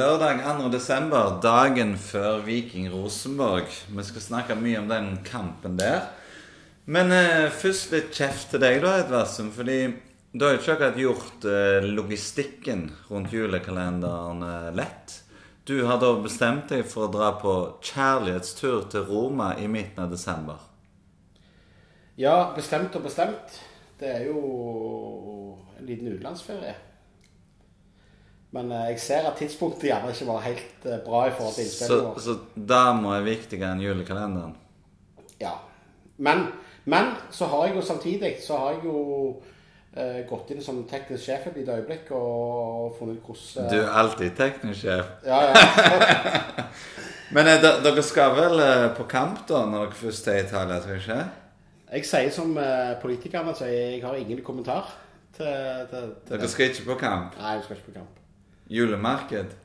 Lørdag 2. desember, dagen før Viking Rosenborg. Vi skal snakke mye om den kampen der. Men eh, først litt kjeft til deg, da, Edvardsen. Fordi du har jo ikke akkurat gjort eh, logistikken rundt julekalenderen eh, lett. Du har da bestemt deg for å dra på kjærlighetstur til Roma i midten av desember. Ja, bestemt og bestemt. Det er jo en liten utenlandsferie. Men eh, jeg ser at tidspunktet gjerne ikke var helt eh, bra i forhold til Så, innspillet vårt. så dama er viktigere enn julekalenderen. Ja. Men, men så har jeg jo samtidig så har jeg jo eh, gått inn som teknisk sjef et lite øyeblikk og funnet ut hvordan Du eh, er alltid teknisk sjef. Ja, ja. Men eh, dere skal vel eh, på kamp da, når dere først er i Italia, tror jeg ikke? Jeg sier som politikerne sier, jeg har ingen kommentar til, til, til Dere skal ikke på kamp? Nei, vi skal ikke på kamp. Julemarked?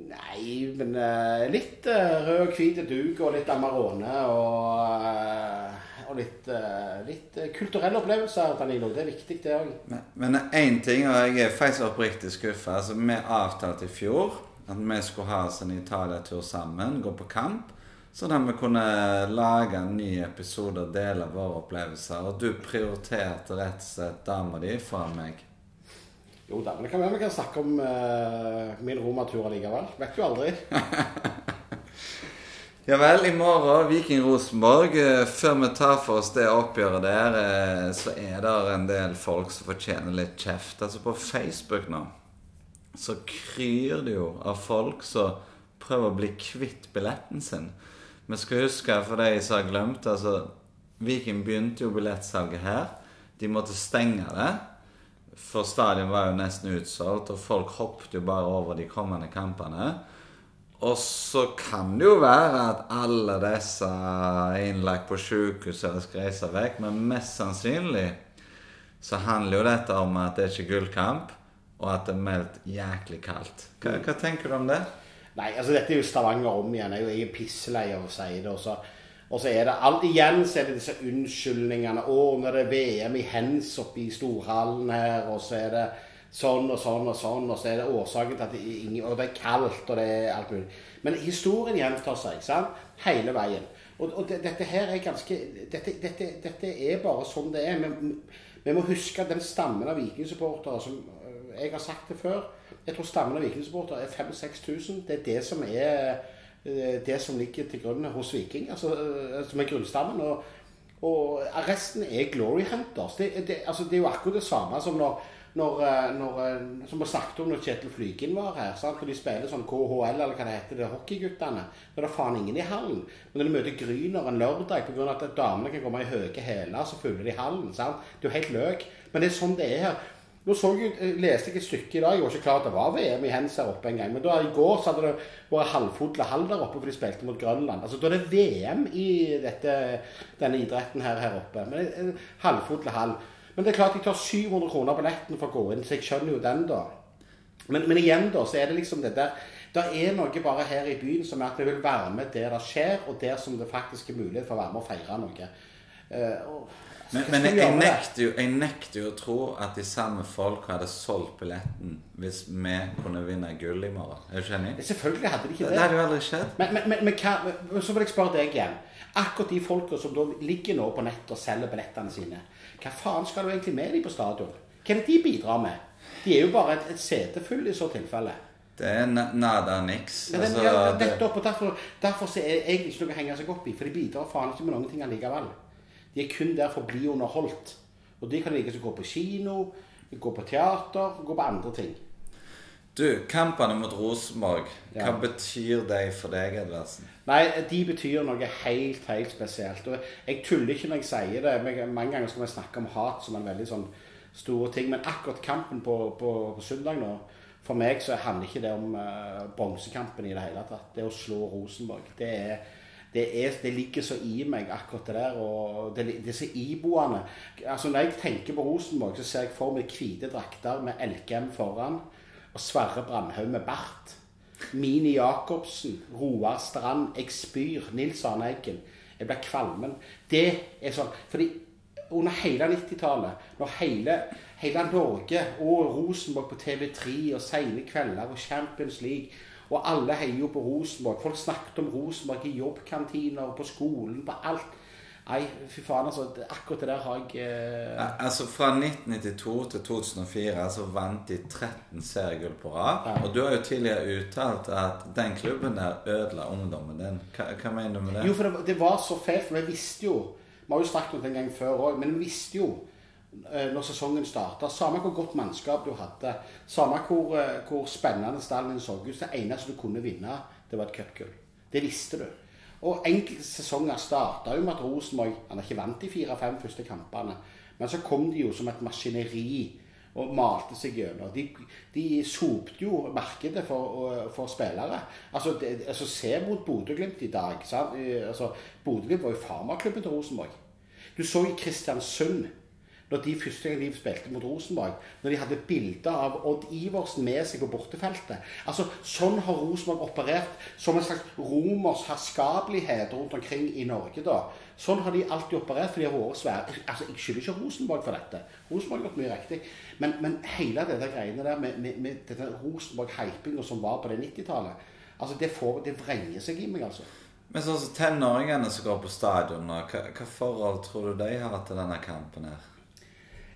Nei, men uh, litt uh, rød og hvit duk og litt Amarone og, uh, og litt, litt kulturelle opplevelser, Danilo. Det er viktig, det òg. Men- én ting, og jeg er faktisk oppriktig skuffa. Altså, vi avtalte i fjor at vi skulle ha oss en Italia-tur sammen, gå på kamp. Sånn at vi kunne lage en ny episode og dele våre opplevelser. Og du prioriterte rett og slett dama di foran meg. Jo da, men det kan være vi kan snakke om uh, min romatur likevel. Vet du aldri. Ja vel, i morgen Viking Rosenborg. Eh, Før vi tar for oss det oppgjøret der, eh, så er det en del folk som fortjener litt kjeft. Altså på Facebook nå så kryr det jo av folk som prøver å bli kvitt billetten sin. Vi skal huske, for de som har glemt altså Viking begynte jo billettsalget her. De måtte stenge det. For stadion var jo nesten utsolgt, og folk hoppet jo bare over de kommende kampene. Og så kan det jo være at alle disse er innlagt på sjukehus eller skal reise vekk, men mest sannsynlig så handler jo dette om at det er ikke gullkamp, og at det er meldt jæklig kaldt. Hva, hva tenker du om det? Nei, altså dette er jo Stavanger om igjen. Jeg er jo pisselei av å si det. Og så, og så er det alt igjen så er det disse unnskyldningene. Å, det er VM i hens oppe i storhallen her, og så er det sånn og sånn og sånn, og så er det årsaken til at det, ingen, og det er kaldt, og det er alt mulig. Men historien gjentar seg, ikke sant? Hele veien. Og, og det, dette her er ganske dette, dette, dette er bare sånn det er. Vi, vi må huske at den stammen av vikingsupportere som øh, Jeg har sagt det før. Jeg tror stammen av vikingsupportere er 5000-6000. Det er det som er det som ligger til grunn hos Viking. Altså, øh, som er grunnstammen. Og, og resten er glory hunters. Det, det, altså, det er jo akkurat det samme som når når, eh, når, eh, som vi snakket om når Kjetil Flygen var her. Sant? Når de spiller sånn KHL, eller hva det heter, det hockeyguttene. Når det er faen ingen i hallen. Men når de møter Gryner en lørdag pga. at damene kan komme i høye hæler, så fyller de hallen. Sant? Det er jo helt løk. Men det er sånn det er her. Nå så jeg, eh, leste jeg et stykke i dag. Jeg var ikke klar at det var VM i hens her oppe en gang. Men da i går så hadde det vært halvfot til hall der oppe, for de spilte mot Grønland. Altså Da er det VM i dette, denne idretten her, her oppe. Men halvfot til hall. Men det er klart de tar 700 kroner billetten for å gå inn, så jeg skjønner jo den, da. Men, men igjen, da, så er det liksom det der Det er noe bare her i byen som er at vi vil være med der det skjer, og der som det faktisk er mulighet for å være med og feire noe. Eh, og, Men, men jeg, nekter jo, jeg nekter jo å tro at de samme folk hadde solgt billetten hvis vi kunne vinne gull i morgen. Er du ikke enig? Selvfølgelig hadde de ikke Det, det. hadde jo aldri skjedd. Men, men, men, hva, så vil jeg spørre deg igjen. Akkurat de folka som da ligger nå på nett og selger billettene sine, hva faen skal du egentlig med dem på stadion? Hva er det de bidrar med? De er jo bare et, et setefull i så tilfelle. Det er nada niks. Men den, Altså, ja, nettopp, og derfor, derfor er jeg egentlig ikke noe å henge seg opp i, for de bidrar faen ikke med noen ting allikevel. De er kun der for å bli underholdt. Og de kan like så gå på kino, gå på teater, gå på andre ting. Du, kampene mot Rosenborg, hva Ja. betyr de for deg, Edvardsen? Nei, de betyr noe helt, helt spesielt. Og jeg tuller ikke når jeg sier det. men Mange ganger skal vi snakke om hat som en veldig sånn stor ting. Men akkurat kampen på, på, på søndag nå, for meg så handler ikke det om uh, bronsekampen i det hele tatt. Det å slå Rosenborg. Det er det, er, det ligger så i meg, akkurat det der. og det, det er så iboende. Altså Når jeg tenker på Rosenborg, så ser jeg for meg hvite drakter med Elkem foran. Og Sverre Brandhaug med bart. Mini Jacobsen, Roar Strand, jeg spyr. Nils Arne Eggen. Jeg blir kvalmen. Det er sånn Fordi under hele 90-tallet, når hele, hele Norge og Rosenborg på TV3 og sene kvelder og Champions League og alle heier jo på Rosenborg. Folk snakket om Rosenborg i jobbkantiner, på skolen, på alt. Nei, fy faen, altså. Akkurat det der har jeg eh... Altså Fra 1992 til 2004 så vant de 13 seriegull på rad. Ja. Og du har jo tidligere uttalt at den klubben der ødela ungdommen din. Hva, hva mener du med det? Jo, for det, det var så feil, for vi visste jo Vi har jo snakket om det en gang før òg, men vi visste jo når sesongen starta Samme hvor godt mannskap du hadde, samme hvor, eh, hvor spennende stallen din så ut, det eneste du kunne vinne, det var et cupgull. Det visste du. Og enkelte sesonger starta jo med at Rosenborg Han har ikke vant de fire-fem første kampene, men så kom de jo som et maskineri og malte seg gjennom. De, de sopte jo markedet for, for spillere. Altså, de, altså Se mot Bodø-Glimt i dag. Sant? Eh, Altså, Bodø-Glimt var jo farmaklubben til Rosenborg. Du så i Kristiansund når de første gang de spilte mot Rosenborg, når de hadde bilder av Odd Iversen med seg på bortefeltet. Altså, Sånn har Rosenborg operert som en slags romers herskapelighet rundt omkring i Norge. da. Sånn har de alltid operert, for de har vært svære. Altså, Jeg skylder ikke Rosenborg for dette. Rosenborg har gjort mye riktig. Men, men hele dette greiene der med, med, med denne Rosenborg-hypinga som var på det 90-tallet, altså det, får, det vrenger seg i meg, altså. Men sånn som tenåringene som går på stadion hva, hva forhold tror du de har til denne kampen her?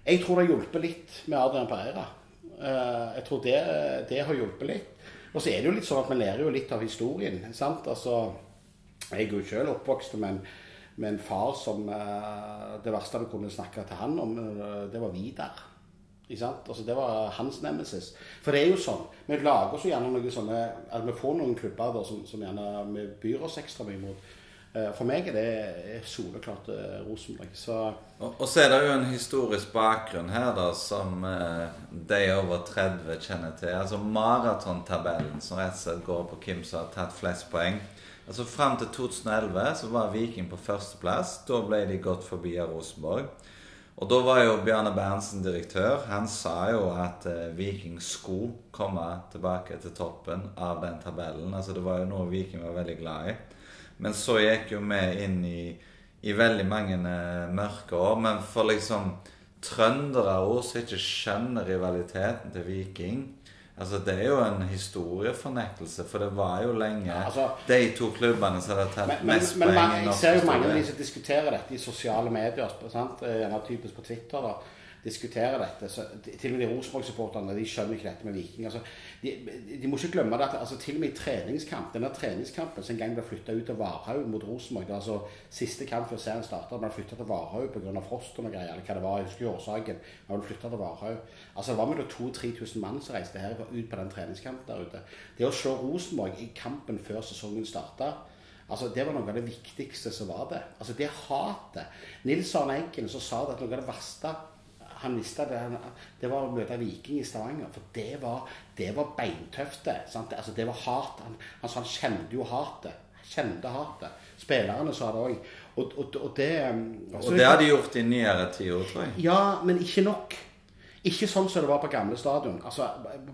Jeg tror det har hjulpet litt med Adrian Pereira. Eh, Jeg tror det, det har hjulpet litt. Og så er det jo litt sånn at vi lærer jo litt av historien. sant? Altså, Jeg er jo selv oppvokst med en, med en far som eh, Det verste vi kunne snakke til han om, eh, det var Vidar. Ikke sant? Altså, det var hans nemesis. For det er jo sånn. Vi lager så gjerne noen sånne at Vi får noen klubber da, som, som gjerne vi byr oss ekstra mye mot. Eh, For meg er det soleklart eh, Rosenborg. Så Og, og så er det jo en historisk bakgrunn her da, som eh, de over 30 kjenner til. Altså maratontabellen som rett og slett går på hvem som har tatt flest poeng. Altså Fram til 2011 så var Viking på førsteplass. Da ble de gått forbi av Rosenborg. Og da var jo Bjarne Berntsen direktør. Han sa jo at eh, Viking skulle komme tilbake til toppen av den tabellen. Altså Det var jo noe Viking var veldig glad i. Men så gikk jo vi inn i, i veldig mange eh, mørke år. Men for liksom trøndere også som ikke skjønner rivaliteten til Viking Altså Det er jo en historiefornektelse, for det var jo lenge Ja, altså- de to klubbene som hadde tatt mest poeng mest norsk poeng Men jeg ser jo mange av de som diskuterer dette i sosiale medier, sant? Eh, gjerne typisk på Twitter, da, diskuterer dette. Så, til og med de Rosenborg-supporterne de skjønner ikke dette med Viking. Altså, de, de må ikke glemme det at altså, til og med i treningskamp, denne treningskampen som en gang ble flytta ut til Varhaug mot Rosenborg, altså siste kamp før serien starta, ble flytta til Varhaug pga. frost og noe greier, eller hva det var, jeg husker årsaken. Man ble flyttet til Varhaug. Altså, det var mellom 2000-3000 mann som reiste her ut på den treningskampen der ute. Det å slå Rosenborg i kampen før sesongen starta Altså, Det var noe av det viktigste som var det. Altså, Det hatet. Nils Arne Eggen som sa det at noe av det verste han visste det, det var å møte Viking i Stavanger. For det var, det var beintøft. det, sant? Altså, det var hardt. Han, altså, han kjente jo hatet. Kjente hatet. Spillerne sa det òg. Og, og, og det um, Og det har de gjort i nyere tid tror jeg. ja, men ikke nok. Ikke sånn som det var på gamle stadion. Altså,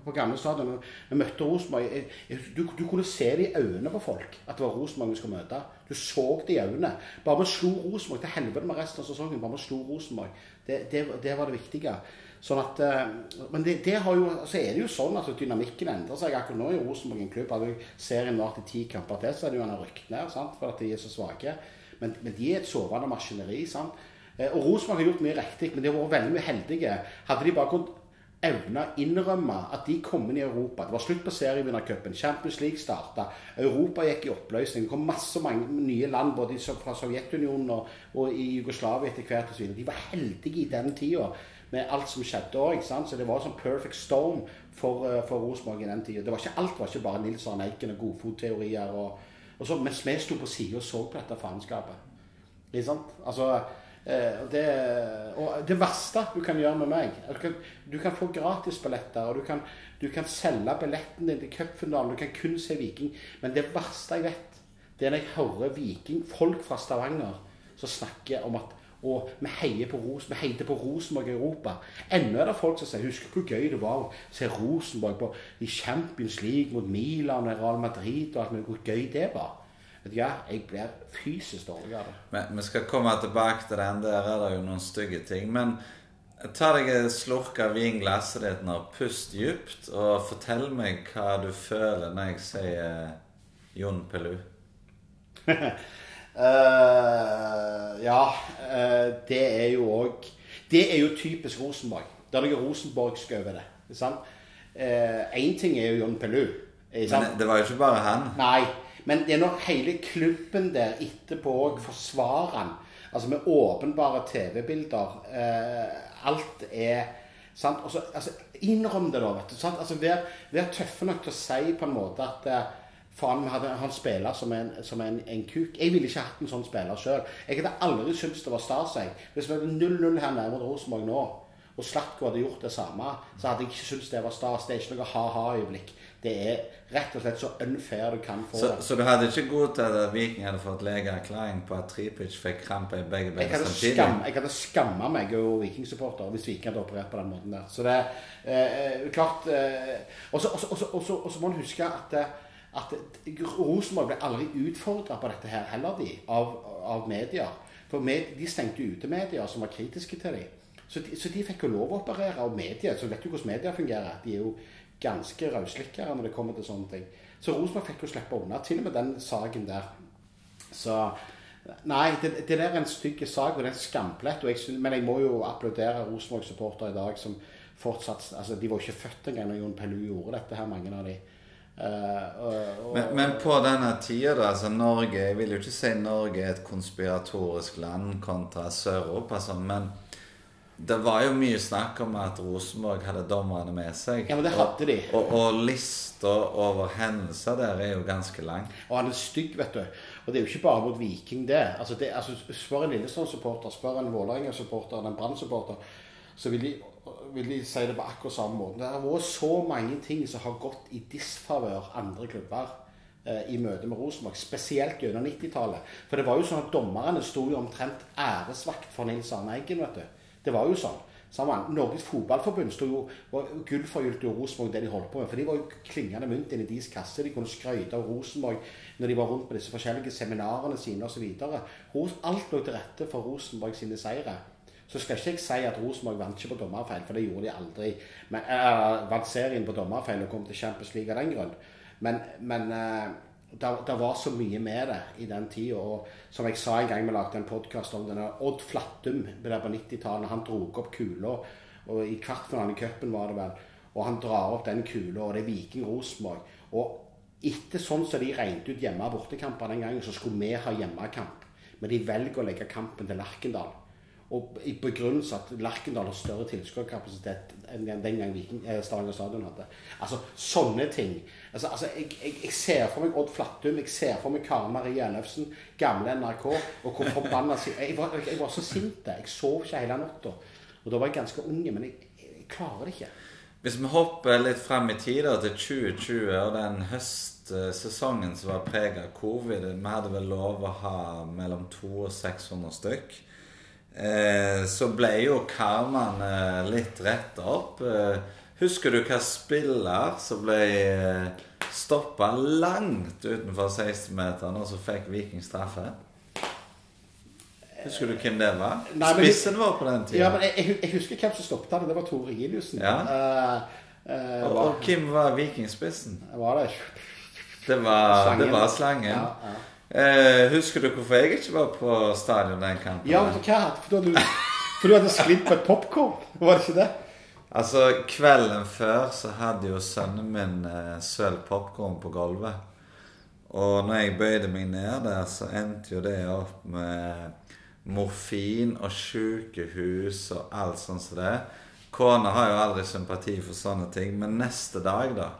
på gamle stadion, vi møtte Rosenborg du, du kunne se det i øynene på folk at det var Rosenborg vi skulle møte. Du så det i øynene. Bare vi slo Rosenborg til helvete med resten av sesongen. Bare vi slo Rosenborg. Det, det, det var det viktige. Sånn at, eh, men det, det jo, så er det jo sånn at dynamikken endrer seg. Akkurat nå er Rosenborg en klubb. Hadde serien vart i ti kamper til, så det jo han rykt ned sant? for at de er så svake. Men, men de er et sovende maskineri. sant? Eh, Og Rosenborg har gjort mye riktig, men de har vært veldig mye heldige. Hadde de bare kunnet evne å innrømme at de kom inn i Europa Det var slutt på serievinnercupen. Champions League starta. Europa gikk i oppløsning. Det kom masse mange nye land både fra Sovjetunionen og, og i Jugoslavia etter hvert. Og videre. de var heldige i den tida med alt som skjedde òg. Så det var sånn perfect storm for, eh, for Rosenborg i den tida. Alt var ikke bare Nils Arne Eiken og godfotteorier. Og, og mens vi sto på sida og så på dette faenskapet. Ikke sant? Altså, eh, det, og det verste du kan gjøre med meg Du kan, du kan få gratisbilletter, og du kan, du kan selge billetten din til cupfinalen. Du kan kun se Viking. Men det verste jeg vet, det er når jeg hører Viking, folk fra Stavanger, som snakker om at og vi heier på Ros, vi heide på Rosenborg i Europa. Ennå er det folk som sier Husker hvor gøy det var å se Rosenborg på, i Champions League mot Milan og Real Madrid og alt mulig. Hvor gøy det var. Vet du hva, jeg blir fysisk dårlig av det. Men vi skal komme tilbake til den. Der er det jo noen stygge ting. Men ta deg en slurk av vinglasset ditt nå. Pust dypt, og fortell meg hva du føler når jeg sier Jon Pelu. uh, ja, uh, det er jo òg Det er jo typisk Rosenborg. Det er noe rosenborgsk over det. Én sant? Én ting er jo Jon Pelu. Men det var jo ikke bare han. Nei, men det er nok hele klubben der etterpå òg forsvarer han. Altså med åpenbare TV-bilder. Eh, alt er sant? Også, altså, Innrøm det, da. vet du, sant? Altså, Vær, vær tøffe nok til å si på en måte at eh, faen, hadde, han spiller som en, som en, en kuk. Jeg ville ikke hatt en sånn spiller sjøl. Jeg hadde aldri syntes det var stas. Hvis vi hadde 0-0 her nede mot Rosenborg nå, og Slatko hadde gjort det samme, så hadde jeg ikke syntes det var stas. Det er ikke noe ha-ha-øyeblikk. Det er rett og slett så unfair du kan få Så, det. så du hadde ikke godtatt at Viking hadde fått legeerklæring på at Tripic fikk krampe i begge bein samtidig? skam, jeg hadde skamma meg og Viking-supporter hvis Viking hadde operert på den måten der. Så det eh, klart eh, Og så- og og og og må en huske at, eh, at Rosenborg ble aldri utfordra på dette her heller, de, av, av medier. For med, de stengte ute medier som var kritiske til dem. Så de, så de fikk jo lov å operere av medier. Så vet du hvordan medier fungerer. De er jo ganske rauslikkere når det kommer til sånne ting. Så Rosenborg fikk jo slippe unna, til og med den saken der. Så Nei, det, det der er en stygg sak, og det er en skamplett. Jeg men jeg må jo applaudere Rosenborg-supportere i dag som fortsatt altså De var jo ikke født engang når Jon Pellu gjorde dette, her, mange av de. Uh, og, og, Men, men på denne tida, da, altså Norge Jeg vil jo ikke si Norge er et konspiratorisk land kontra Sør-Europa, altså, men det var jo mye snakk om at Rosenborg hadde dommerne med seg. Ja, men det hadde de. Og, og, og lista over hendelser der er jo ganske lang. Og han er stygg, vet du. Og det er jo ikke bare mot Viking, det. Altså, det altså, spør en Lillestrøm-supporter, spør en Vålerenga-supporter, en Brann-supporter, så vil de, vil de si det på akkurat samme måte. Det har vært så mange ting som har gått i disfavør andre klubber eh, i møte med Rosenborg, spesielt gjennom 90-tallet. For det var jo sånn at dommerne sto jo omtrent æresvakt for Nils Arne Eggen, vet du. Det var jo sånn. Sammen. Norges Fotballforbund sto jo gullforgylte jo Rosenborg det de holdt på med. For de var jo klingende mynt inn i deres kasse. De kunne skryte av Rosenborg når de var rundt på disse forskjellige seminarene sine osv. Alt lå til rette for Rosenborg sine seire. Så skal ikke jeg si at Rosenborg vant ikke på dommerfeil, for det gjorde de aldri. Men, uh, vant serien på dommerfeil og kom til Champions League av den grunn. Men, men eh, det var så mye med det i den tida. Og som jeg sa en gang vi lagde en podkast om denne Odd Flattum på 90-tallet. Han dro opp kula, og i kvartfinalen i cupen var det vel. Og han drar opp den kula, og det er Viking Rosenborg. Og etter sånn som de regnet ut hjemme- og bortekamper den gangen, så skulle vi ha hjemmekamp. Men de velger å legge kampen til Lerkendal. Og i begrunnelse at Lerkendal har større tilskuerkapasitet enn den gang eh, Stavanger stadion hadde. Altså, sånne ting. Altså, altså jeg, jeg, jeg ser for meg Odd Flattum, jeg ser for meg Karen Marie Ellefsen, gamle NRK, og hvor forbanna jeg, var- jeg, var så sint. Jeg sov ikke hele natta. Og da var jeg ganske unge, men jeg, jeg klarer det ikke. Hvis vi hopper litt frem i tid til 2020 og den høstsesongen som var preget av covid Vi hadde vel lov å ha mellom 200 og 600 stykk. Eh, så ble jo karmaen eh, litt retta opp. Eh, husker du hva spiller som ble eh, stoppa langt utenfor 16-meteren, og så fikk Viking straffe? Husker du hvem det var? Nei, Spissen var på den tida. Ja, men jeg, jeg, husker hvem som stoppet det. Det var Tore Giliussen. Ja. Uh, uh, og, og hvem var Vikingspissen? var det Det var. Det var slangen. Ja, ja. Eh, husker du hvorfor jeg ikke var på stadion den kampen? Ja, vet du hva? For du hadde, for du hadde sklidd på et popkorn. Var det ikke det? Altså, Kvelden før så hadde jo sønnen min eh, sølt popkorn på gulvet. Og når jeg bøyde meg ned der, så endte jo det opp med morfin og sykehus og alt sånt som det. Kona har jo aldri sympati for sånne ting, men neste dag, da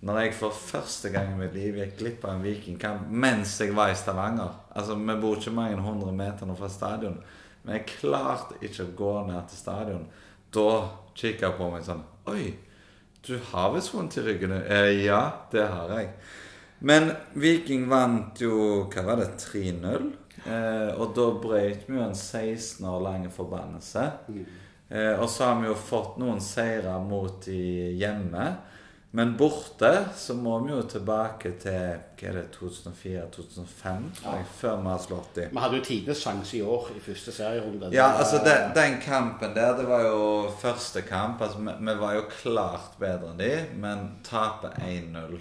Når jeg for første gang i mitt liv gikk glipp av en vikingkamp mens jeg var i Stavanger Altså, vi bor ikke mange hundre meter nå fra stadion, men jeg klarte ikke å gå ned til stadion. Da kikka jeg på meg sånn Oi, du har visst vondt i ryggen? Eh, ja, det har jeg. Men Viking vant jo hva var det, 3-0. Eh, og da brøt vi jo en 16 år lang forbannelse. Eh, og så har vi jo fått noen seire mot de hjemme. Men borte så må vi jo tilbake til hva er det, 2004-2005, ja. før vi har slått dem. Vi hadde jo tidenes sjanse i år i første serierunde. Ja, altså den, den kampen der, det var jo første kamp. altså Vi, vi var jo klart bedre enn de, men taper 1-0.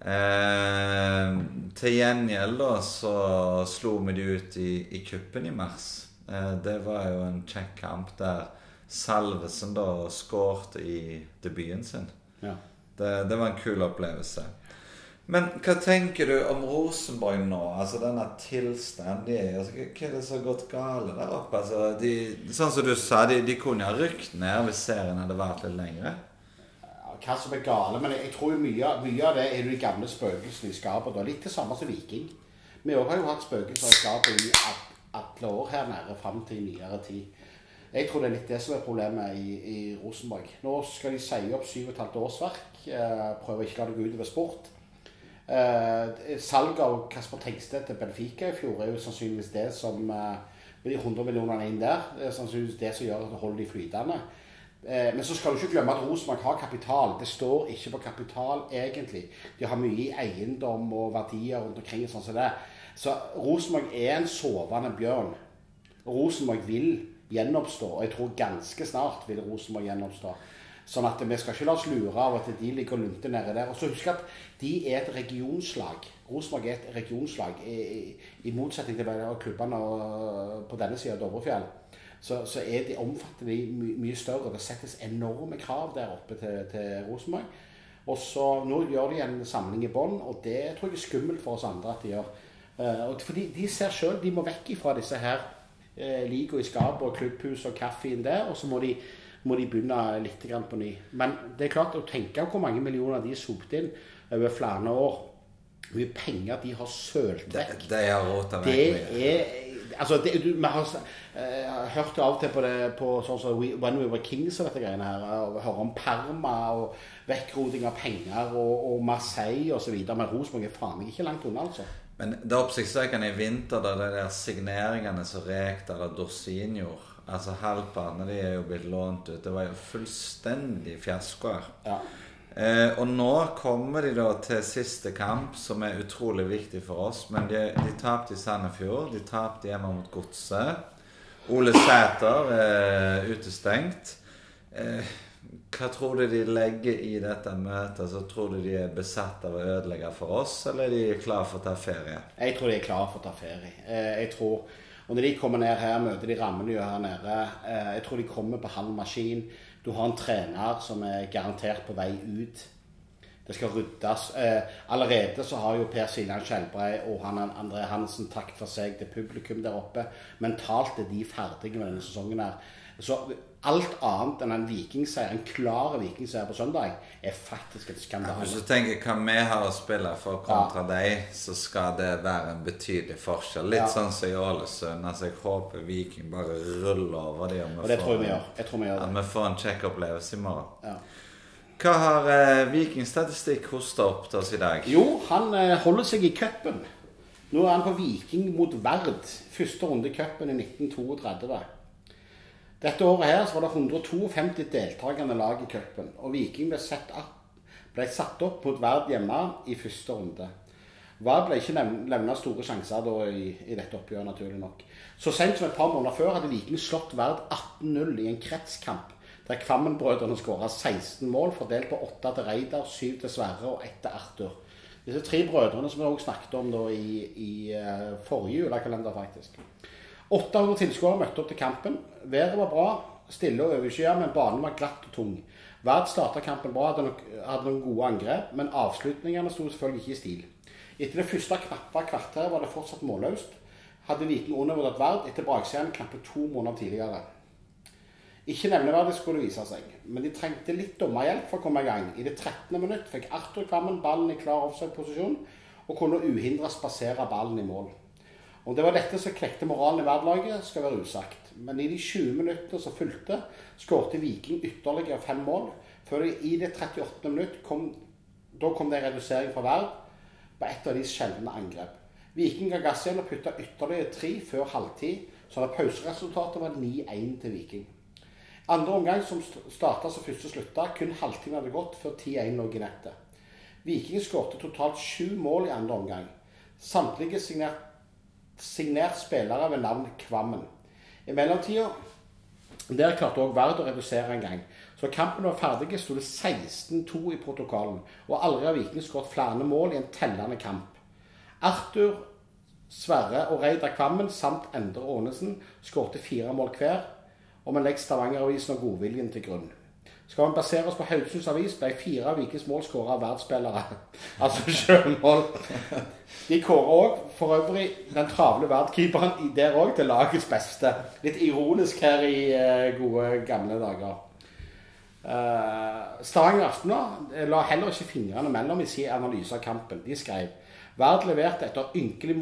Eh, til gjengjeld da så slo vi de ut i, i kuppen i mars. Eh, det var jo en kjekk kamp der Salvesen da skårte i debuten sin. Ja. Det, det var en kul opplevelse. Men hva tenker du om Rosenborg nå? Altså denne tilstanden de er i. Altså, hva er det som har gått galt der oppe? Altså, de, sånn som du sa, de, de kunne ha rykt ned hvis serien hadde vært litt lengre. Hva som er gale, men jeg tror mye, mye av det er de gamle spøkelsene i skapet. Litt det samme som Viking. Vi òg har jo hatt spøkelser i skapet i alle år her nede fram til nyere tid. Jeg tror det er litt det som er problemet i, i Rosenborg. Nå skal de si opp 7,5 årsverk. Eh, prøver ikke å la det gå utover sport. Eh, Salget av Kasper Tengsted til Benfica i fjor er jo sannsynligvis det som eh, Med de 100 millionene inn der, det er sannsynligvis det som gjør at det holder de flytende. Eh, men så skal du ikke glemme at Rosenborg har kapital. Det står ikke på kapital, egentlig. De har mye eiendom og verdier rundt omkring. sånn som det. Så Rosenborg er en sovende bjørn. Rosenborg vil gjenoppstå, og jeg tror ganske snart vil Rosenborg gjenoppstå. Sånn at vi skal ikke la oss lure av at de ligger og lunter nede der. Og så husk at de er et regionslag. Rosenborg er et regionslag, i, i, i motsetning til klubbene og- på denne sida av Dovrefjell. Så, så er de, omfattende my, mye større. Det settes enorme krav der oppe til, til Rosenborg. Og så Nå gjør de en samling i bånn, og det tror jeg er skummelt for oss andre at de gjør. Uh, fordi de ser sjøl de må vekk ifra disse her eh, liga i skapet og klubbhus og kaffen der, og så må de, må de begynne litt grann på ny. Men det er klart å tenke hvor mange millioner de har sopt inn over flere år. Hvor mye penger de har sølt vekk. Det, Det vekk Det er Altså, det, du, vi har eh, hørt av og til på, det, på sånn som we, When We Were Kings og dette greiene her. Og hører om perma og vekkroding av penger og, og Marseille osv. Men Rosenborg er faen meg ikke langt unna, altså. Men det oppsiktsvekkende i vinter, da de der signeringene som Rekdal og Dorsin gjorde Altså Halvparten de er jo blitt lånt ut. Det var jo fullstendig fiaskoer. Ja. Eh, og nå kommer de da til siste kamp, som er utrolig viktig for oss. Men de, de tapte i Sandefjord. De tapte hjemme mot Godset. Ole Sæter er utestengt. Eh, hva tror du de legger i dette møtet? Så tror du de er besatt av å ødelegge for oss, eller er de klar for å ta ferie? Jeg tror de er klare for å ta ferie. Eh, jeg tror, og Når de kommer ned her, møter de rammene her nede. Eh, jeg tror de kommer på halv maskin. Du har en trener som er garantert på vei ut. Det skal ryddes. Eh, allerede så har jo Per Siljan Skjelbrei og han André Hansen takk for seg til publikum der oppe. Mentalt er de ferdige med denne sesongen her. Så alt annet enn en vikingseier, en klar vikingseier på søndag, er faktisk et Hvis du tenker hva vi har å spille for kontra deg, så skal det være en betydelig forskjell. Litt Ja. sånn som i Ålesund. Altså, jeg håper Viking bare ruller over dem. Og det tror jeg vi gjør. Jeg tror vi gjør At vi får en kjekk opplevelse i morgen. Ja. Hva har eh, Vikingstatistikk hosta opp til oss i dag? Jo, han eh, holder seg i cupen. Nå er han på Viking mot Verd. Første runde i cupen i 1932. Dette året her så var det 152 deltakende lag i cupen. Og Viking ble, opp, ble satt opp mot Verd hjemme i første runde. Vard ble ikke levna store sjanser da i, i dette oppgjøret, naturlig nok. Så sent som et par måneder før hadde Viking slått Verd 18-0 i en kretskamp. Der Kvammen-brødrene skåra 16 mål, fordelt på 8 til Reidar, 7 til Sverre og 1 til Arthur. Disse tre brødrene som vi også snakket om da i, i eh, forrige julekalender, faktisk. 800 tilskuere møtte opp til kampen. Været var bra, stille og overskyet, men banen var glatt og tung. Vard starta kampen bra, hadde, nok, hadde noen gode angrep, men avslutningene sto selvfølgelig ikke i stil. Etter det første knappe kvarteret var det fortsatt målløst. Hadde viten undervurdert Vard etter baksiden knappe to måneder tidligere. Ikke nevneverdig skulle det vise seg, men de trengte litt dommerhjelp for å komme i gang. I det 13. minutt fikk Arthur Kvammen ballen i klar offside-posisjon og kunne uhindra spasere ballen i mål. Om det var dette som klekte moralen i verdlaget, skal være usagt. Men i de 20 minuttene som fulgte, skårte Viking ytterligere fem mål. Før de i det 38. minutt kom, da kom det en redusering fra Verd på et av de sjeldne angrep. Viking ga gass igjen og putta ytterligere tre før halvtid, så pauseresultatet var 9-1 til Viking. Andre omgang som starta som første slutta, kun halvtime hadde gått før 10-1 lå i nettet. Viking skåret totalt sju mål i andre omgang. Samtlige signert, signert spillere ved navn Kvammen. I mellomtida der klarte òg Vard å redusere en gang. Så kampen var ferdig, sto det 16-2 i protokollen. Og aldri har Viking skåret flere mål i en tellende kamp. Arthur, Sverre og Reidar Kvammen samt Endre Aanesen skårte fire mål hver. Og vi legger Stavanger-avisen og godviljen til grunn. Skal vi basere oss på Haugesunds Avis, ble fire av Vikings mål skåra av verdensspillere. altså sjølmål. De kårer òg for øvrig den travle verdkeeperen der òg til lagets beste. Litt ironisk her i uh, gode, gamle dager. Uh, Stavanger Aftenblad la heller ikke fingrene mellom i sin analyse av kampen. De skrev Verd leverte etter ynkelig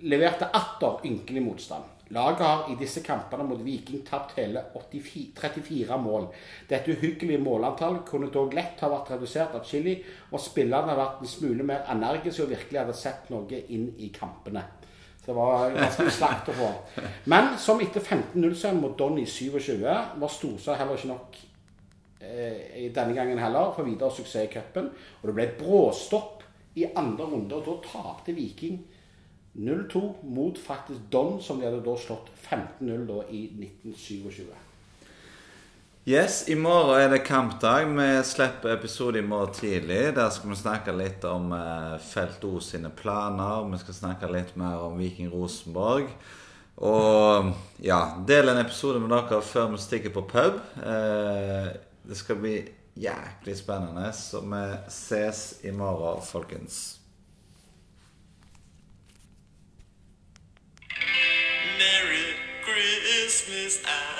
leverte atter ynkelig motstand. Laget har i disse kampene mot Viking tapt hele 84, 34 mål. Dette uhyggelige målantallet kunne dog lett ha vært redusert atskillig, og spillerne har vært en smule mer energiske og virkelig hadde sett noe inn i kampene. Så det var ganske slakt å få. Men som etter 15-0-seieren mot Don i 27 var Storsa heller ikke nok eh, denne gangen heller for videre suksess i cupen. Og det ble et bråstopp i andre runde, og da tapte Viking 0-2 mot faktisk Don, som de hadde da slått 15-0 i 1927. Yes, i morgen er det kampdag. Vi slipper episode i morgen tidlig. Der skal vi snakke litt om eh, Felt O sine planer. Vi skal snakke litt mer om Viking Rosenborg. Og ja, del en episode med dere før vi stikker på pub. Eh, det skal bli jæklig spennende. Så vi ses i morgen, folkens. Christmas. I